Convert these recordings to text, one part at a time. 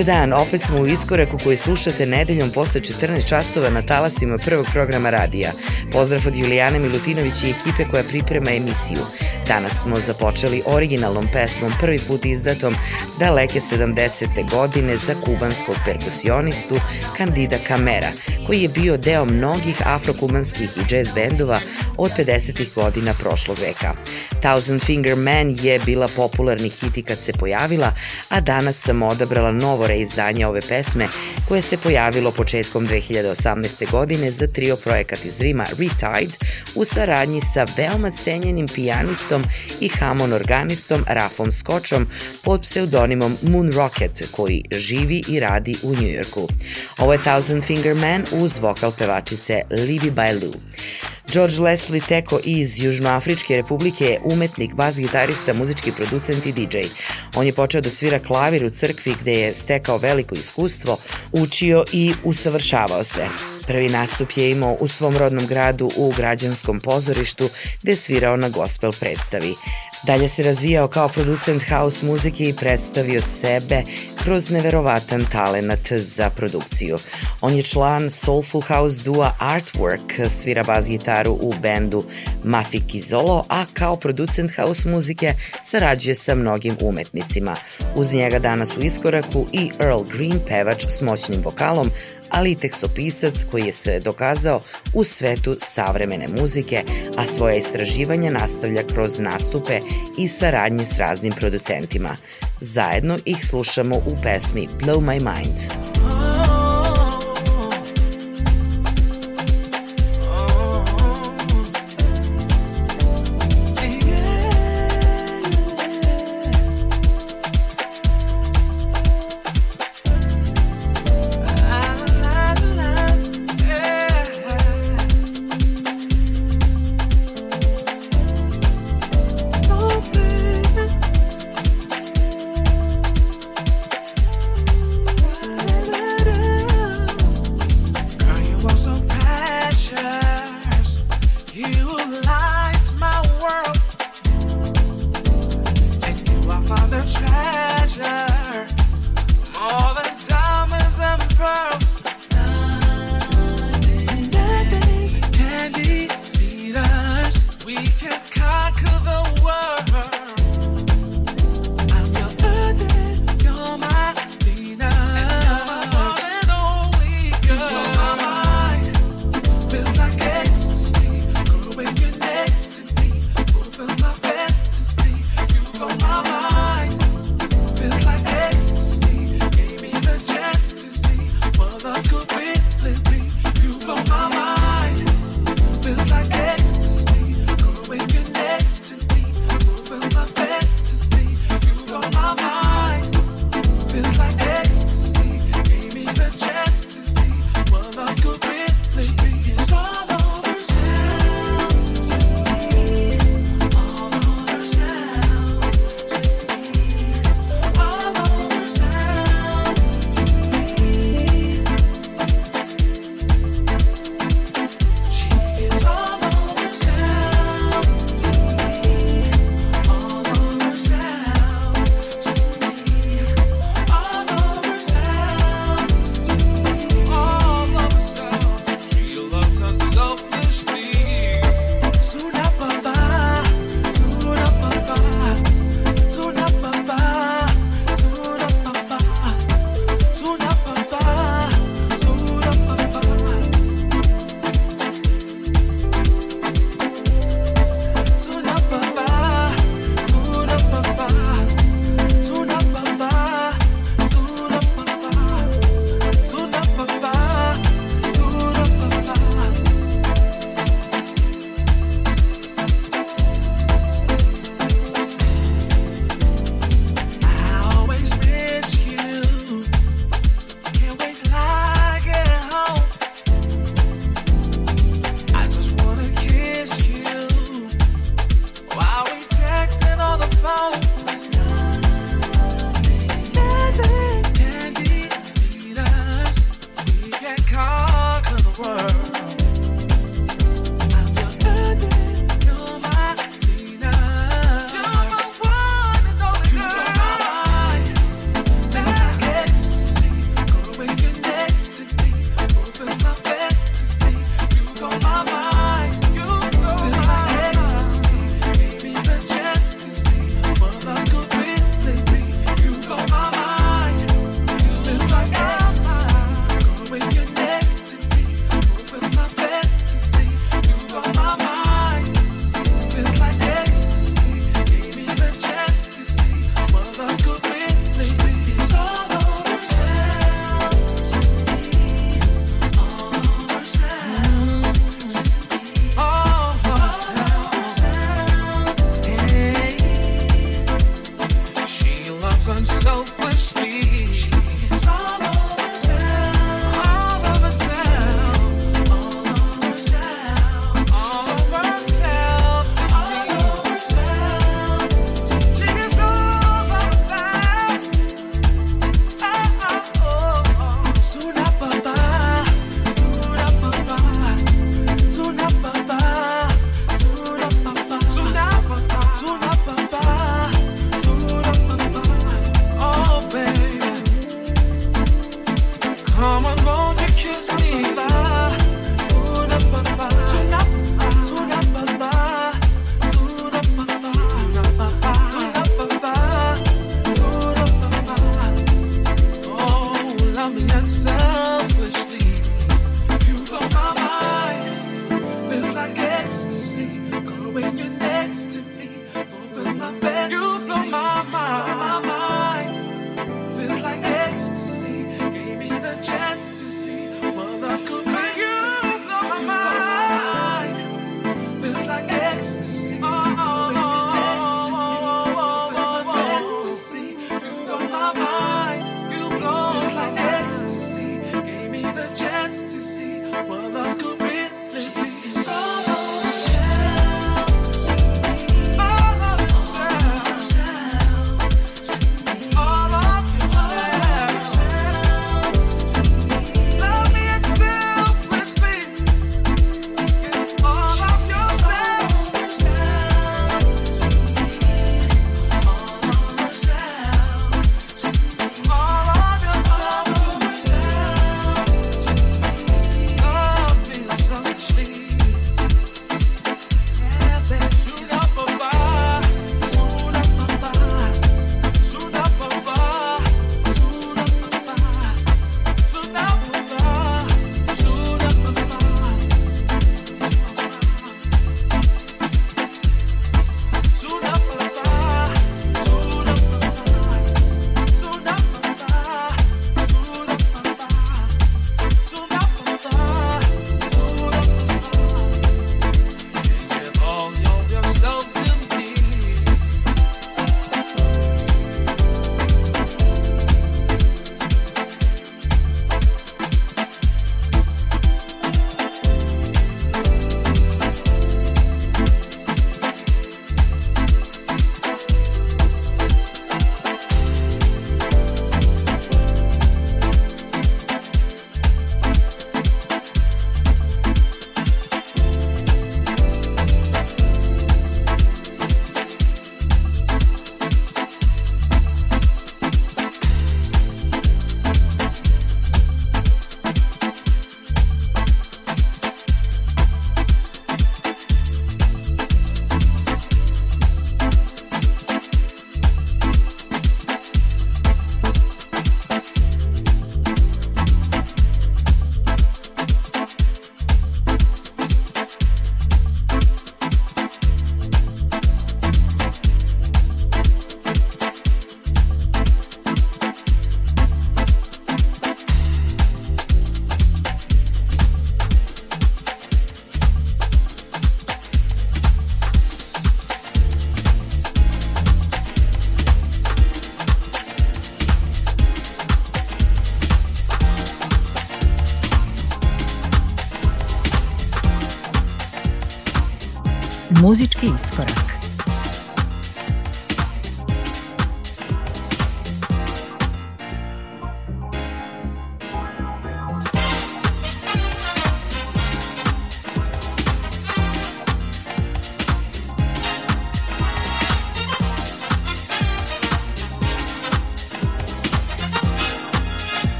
Dobar dan, opet smo u iskoraku koji slušate nedeljom posle 14 časova na talasima prvog programa radija. Pozdrav od Julijane Milutinović i ekipe koja priprema emisiju. Danas smo započeli originalnom pesmom prvi put izdatom daleke 70. godine za kubanskog perkusionistu Candida Camera, koji je bio deo mnogih afrokubanskih i jazz bendova od 50. godina prošlog veka. Thousand Finger Man je bila popularni hit i kad se pojavila, a danas sam odabrala novo reizdanje ove pesme koje se pojavilo početkom 2018. godine za trio projekat iz Rima Retide u saradnji sa veoma cenjenim pijanistom i hamon organistom Rafom Skočom pod pseudonimom Moon Rocket koji živi i radi u Njujorku. Ovo je Thousand Finger Man uz vokal pevačice Libby Bailu. George Leslie Teko iz Južnoafričke republike je umetnik, bas-gitarista, muzički producent i DJ. On je počeo da svira klavir u crkvi gde je stekao veliko iskustvo, učio i usavršavao se. Prvi nastup je imao u svom rodnom gradu u građanskom pozorištu gde je svirao na gospel predstavi. Dalje se razvijao kao producent house muzike i predstavio sebe kroz neverovatan talenat za produkciju. On je član Soulful House dua Artwork, svira bas gitaru u bendu Mafi Kizolo, a kao producent house muzike sarađuje sa mnogim umetnicima. Uz njega danas u iskoraku i Earl Green, pevač s moćnim vokalom, ali i tekstopisac koji je se dokazao u svetu savremene muzike, a svoje istraživanja nastavlja kroz nastupe i saradnje s raznim producentima. Zajedno ih slušamo u pesmi Blow My Mind.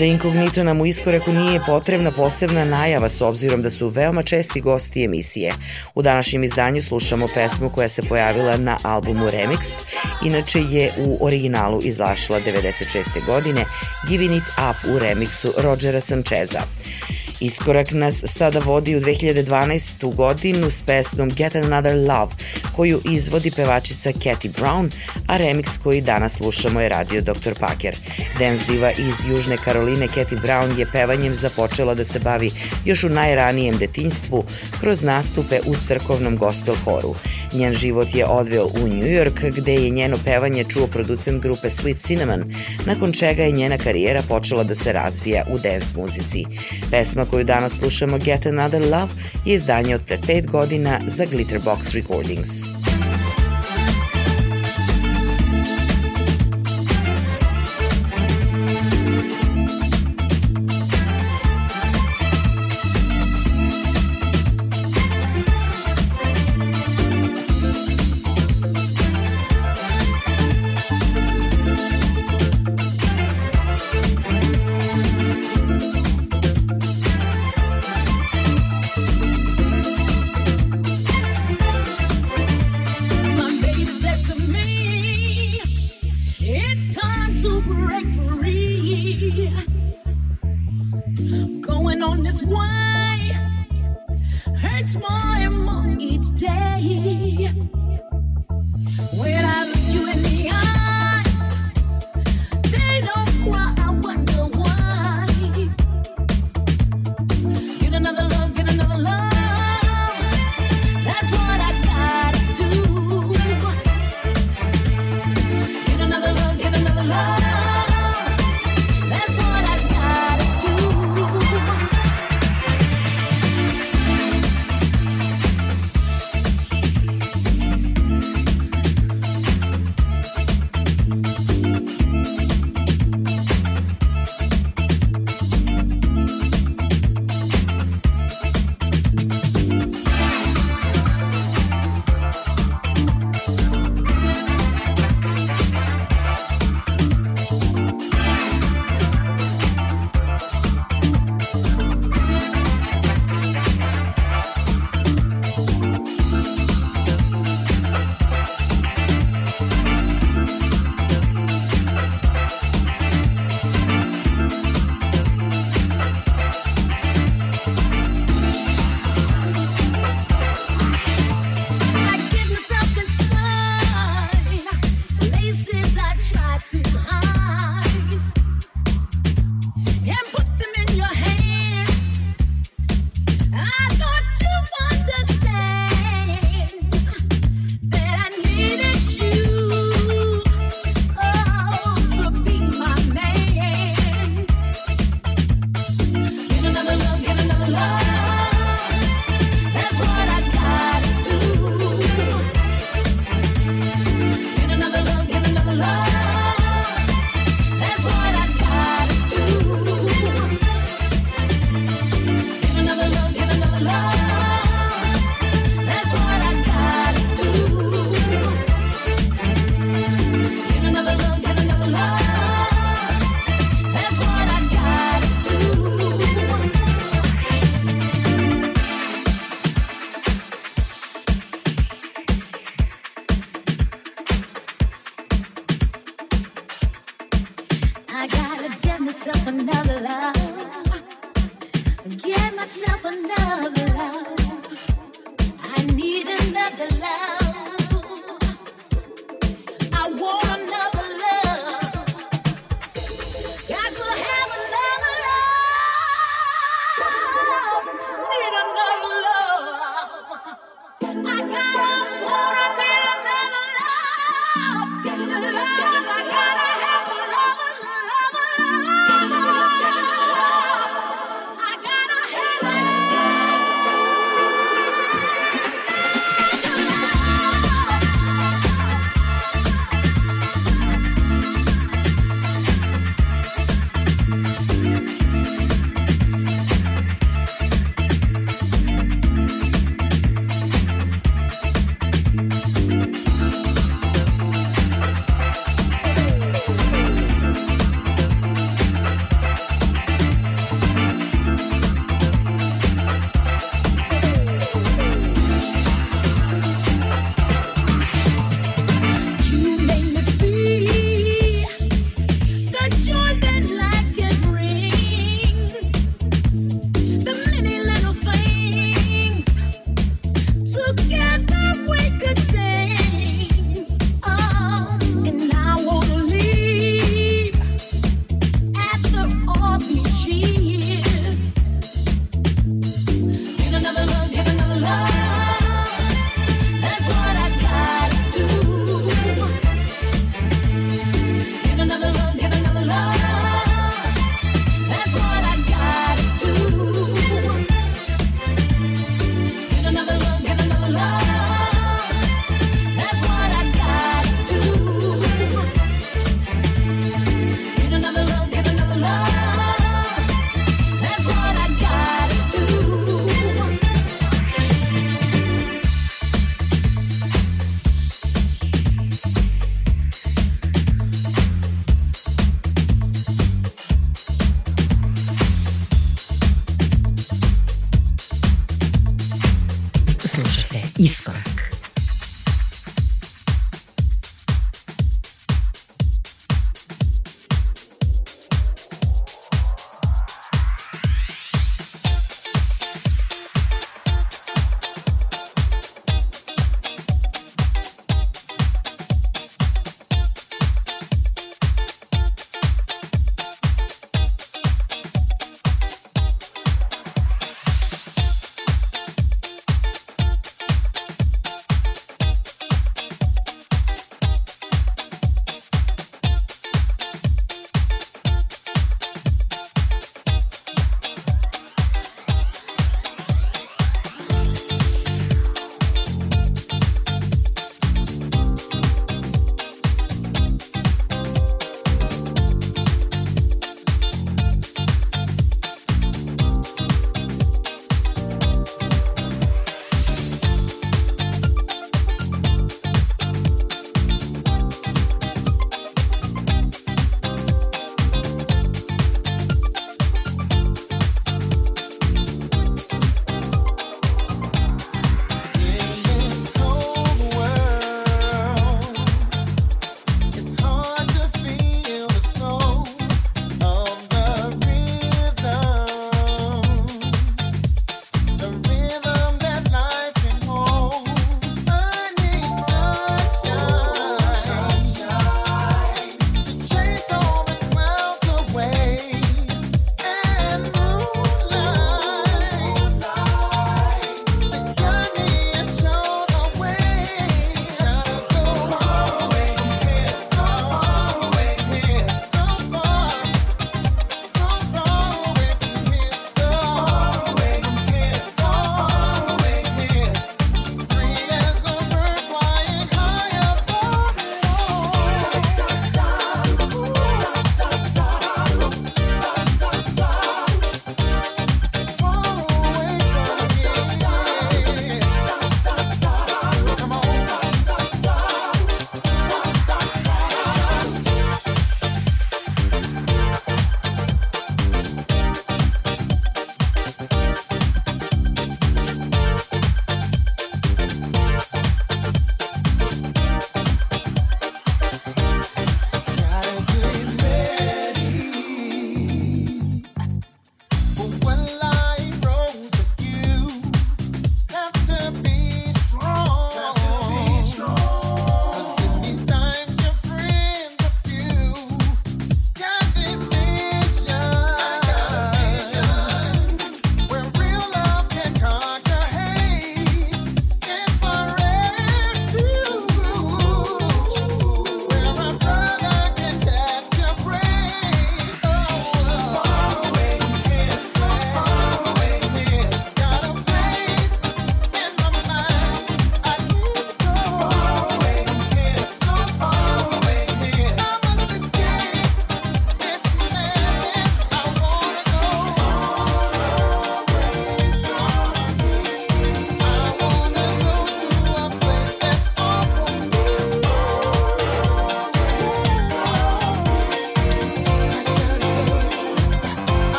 Za inkognito nam u iskoraku nije potrebna posebna najava s obzirom da su veoma česti gosti emisije. U današnjem izdanju slušamo pesmu koja se pojavila na albumu Remixed, inače je u originalu izlašila 96. godine Giving It Up u remiksu Rodgera Sancheza. Iskorak nas sada vodi u 2012. godinu s pesmom Get Another Love, koju izvodi pevačica Cathy Brown, a remix koji danas slušamo je radio Dr. Packer. Dance diva iz Južne Karoline Cathy Brown je pevanjem započela da se bavi još u najranijem detinjstvu kroz nastupe u crkovnom gospel horu. Njen život je odveo u New York gde je njeno pevanje čuo producent grupe Sweet Cinnamon, nakon čega je njena karijera počela da se razvija u dance muzici. Pesma koju danas slušamo Get Another Love je izdanje od pre pet godina za Glitterbox Recordings.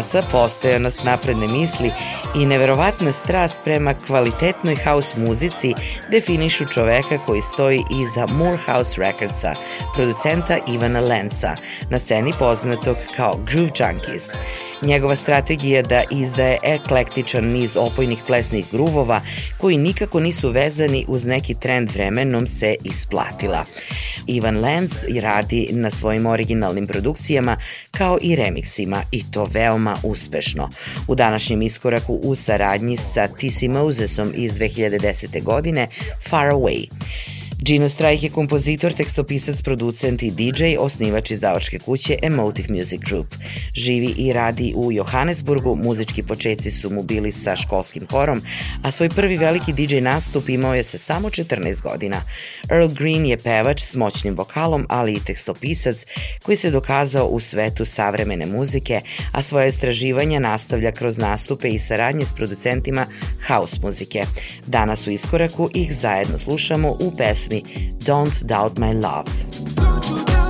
Klasa, postojanost napredne misli i neverovatna strast prema kvalitetnoj house muzici definišu čoveka koji stoji iza Morehouse Recordsa, producenta Ivana Lenca, na sceni poznatog kao Groove Junkies. Njegova strategija da izdaje eklektičan niz opojnih plesnih gruvova koji nikako nisu vezani uz neki trend vremenom se isplatila. Ivan Lenz radi na svojim originalnim produkcijama kao i remiksima i to veoma uspešno. U današnjem iskoraku u saradnji sa T.C. Mosesom iz 2010. godine Far Away. Gino Strike je kompozitor, tekstopisac, producent i DJ, osnivač izdavačke kuće Emotive Music Group. Živi i radi u Johannesburgu, muzički početci su mu bili sa školskim horom, a svoj prvi veliki DJ nastup imao je sa samo 14 godina. Earl Green je pevač s moćnim vokalom, ali i tekstopisac koji se dokazao u svetu savremene muzike, a svoje istraživanja nastavlja kroz nastupe i saradnje s producentima house muzike. Danas u iskoraku ih zajedno slušamo u pesmi me, Don't Doubt My Love.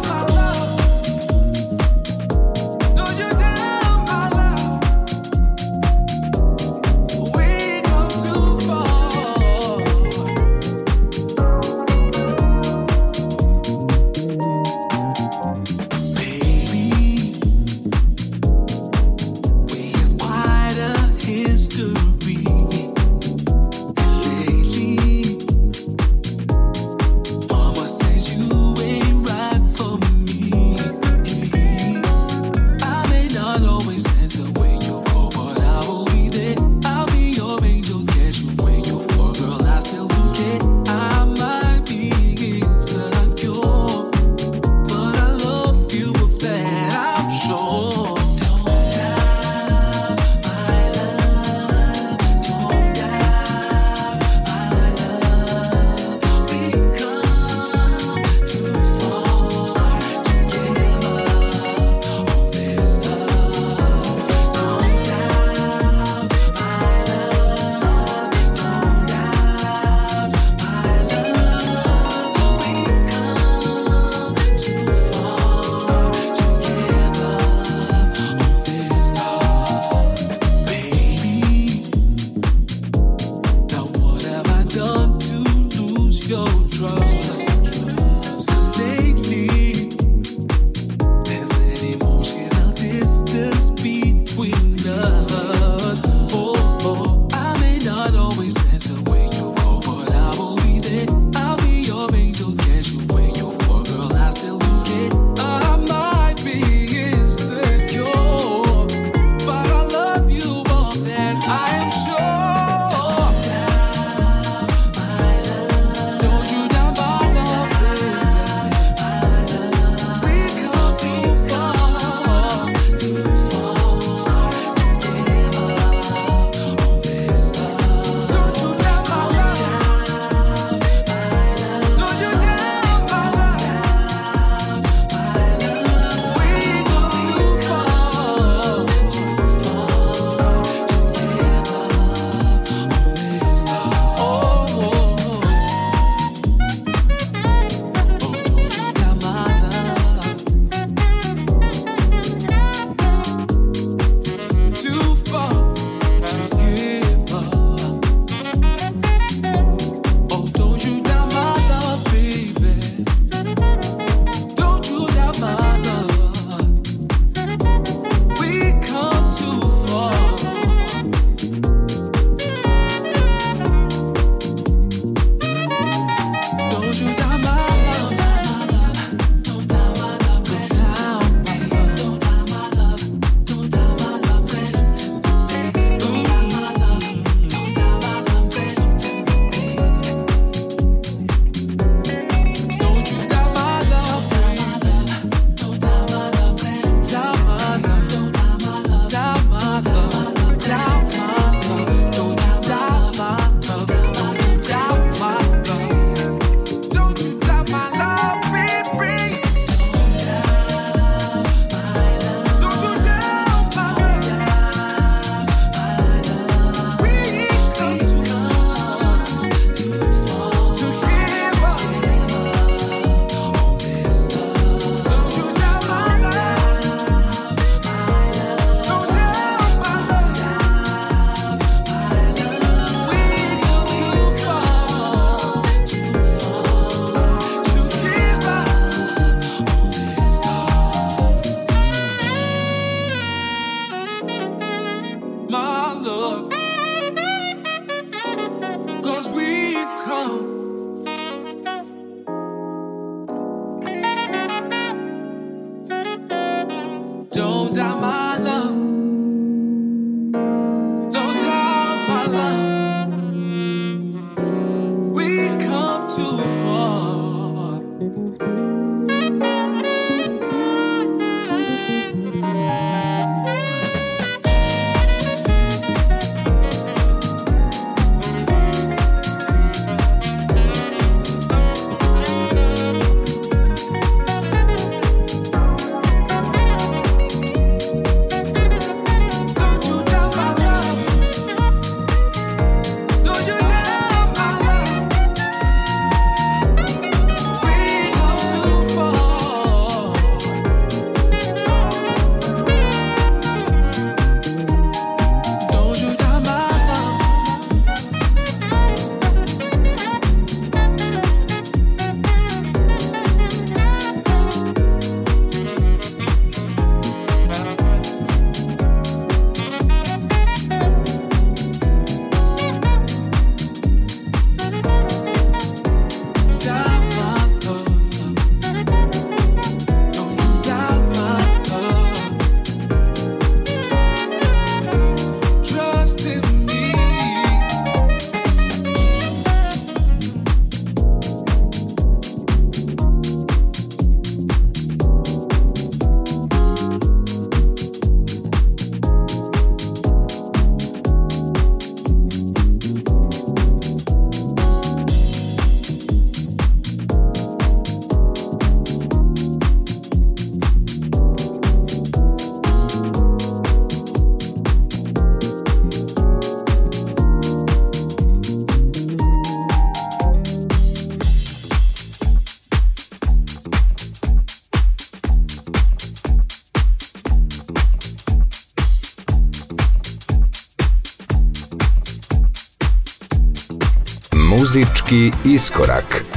Muzički iskorak.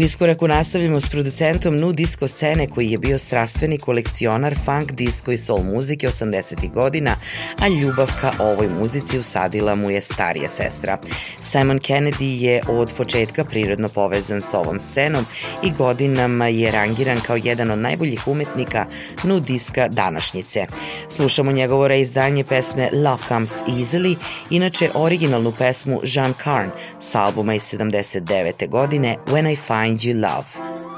Iskoraku nastavljamo s producentom nu disco scene koji je bio strastveni kolekcionar funk, disco i soul muzike 80. godina, a ljubav ka ovoj muzici usadila mu je starija sestra. Simon Kennedy je od početka prirodno povezan s ovom scenom i godinama je rangiran kao jedan od najboljih umetnika nu diska današnjice. Slušamo njegovo reizdanje pesme Love Comes Easily, inače originalnu pesmu Jean Carn sa albuma iz 79. godine When I Find Find You Love.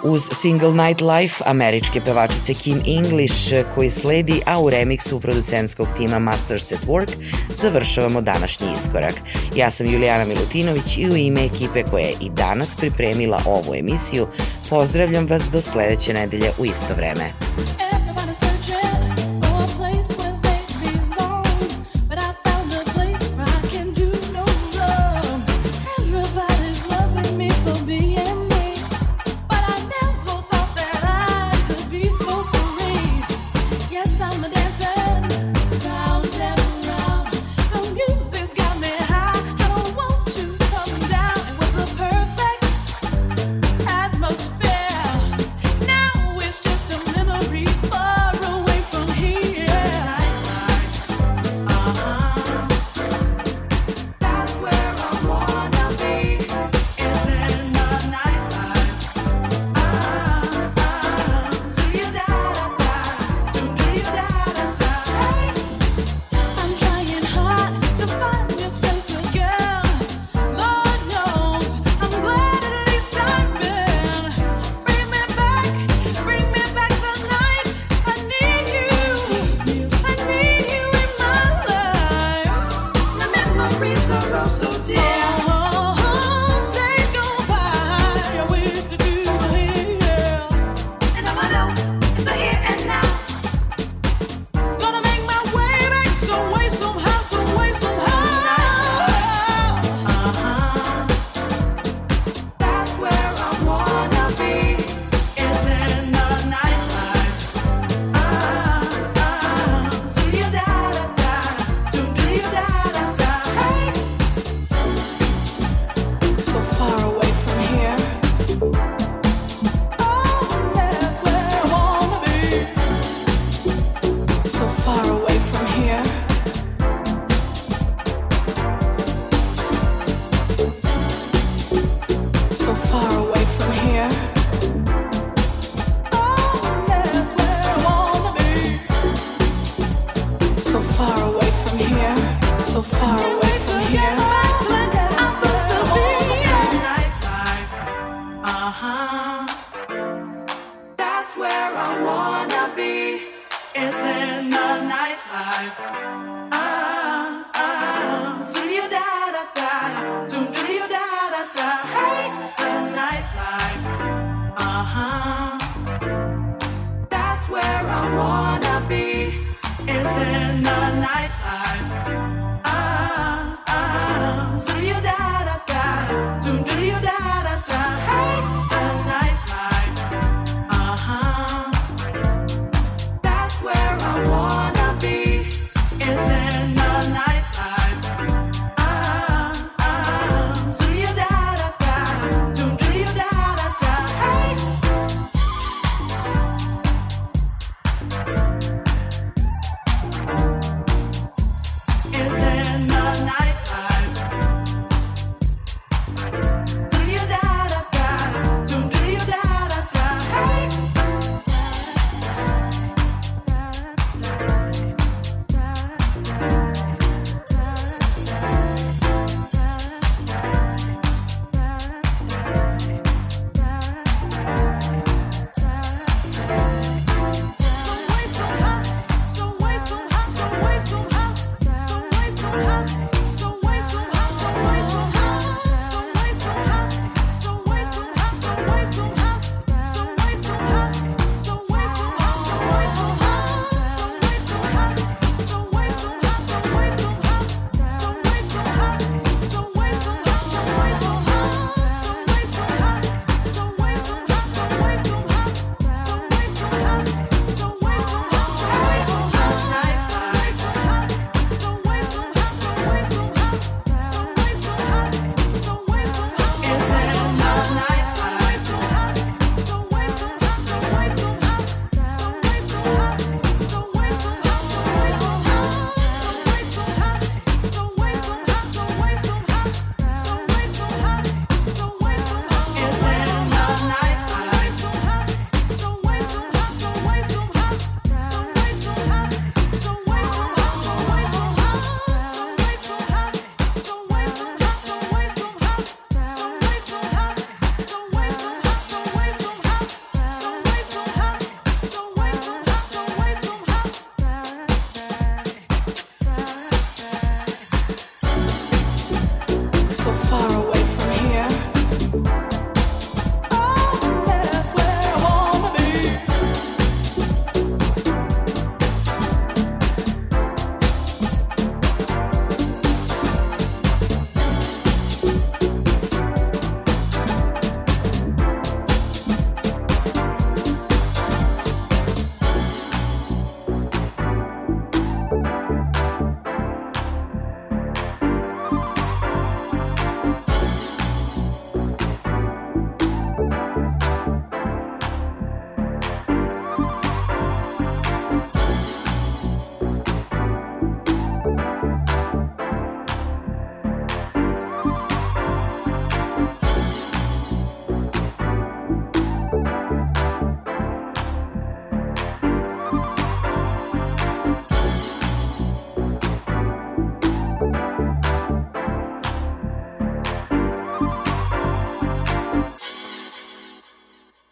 Uz single Night Life američke pevačice Kim English koji sledi, a u remiksu producentskog tima Masters at Work završavamo današnji iskorak. Ja sam Julijana Milutinović i u ime ekipe koja je i danas pripremila ovu emisiju pozdravljam vas do sledeće nedelje u isto vreme. life.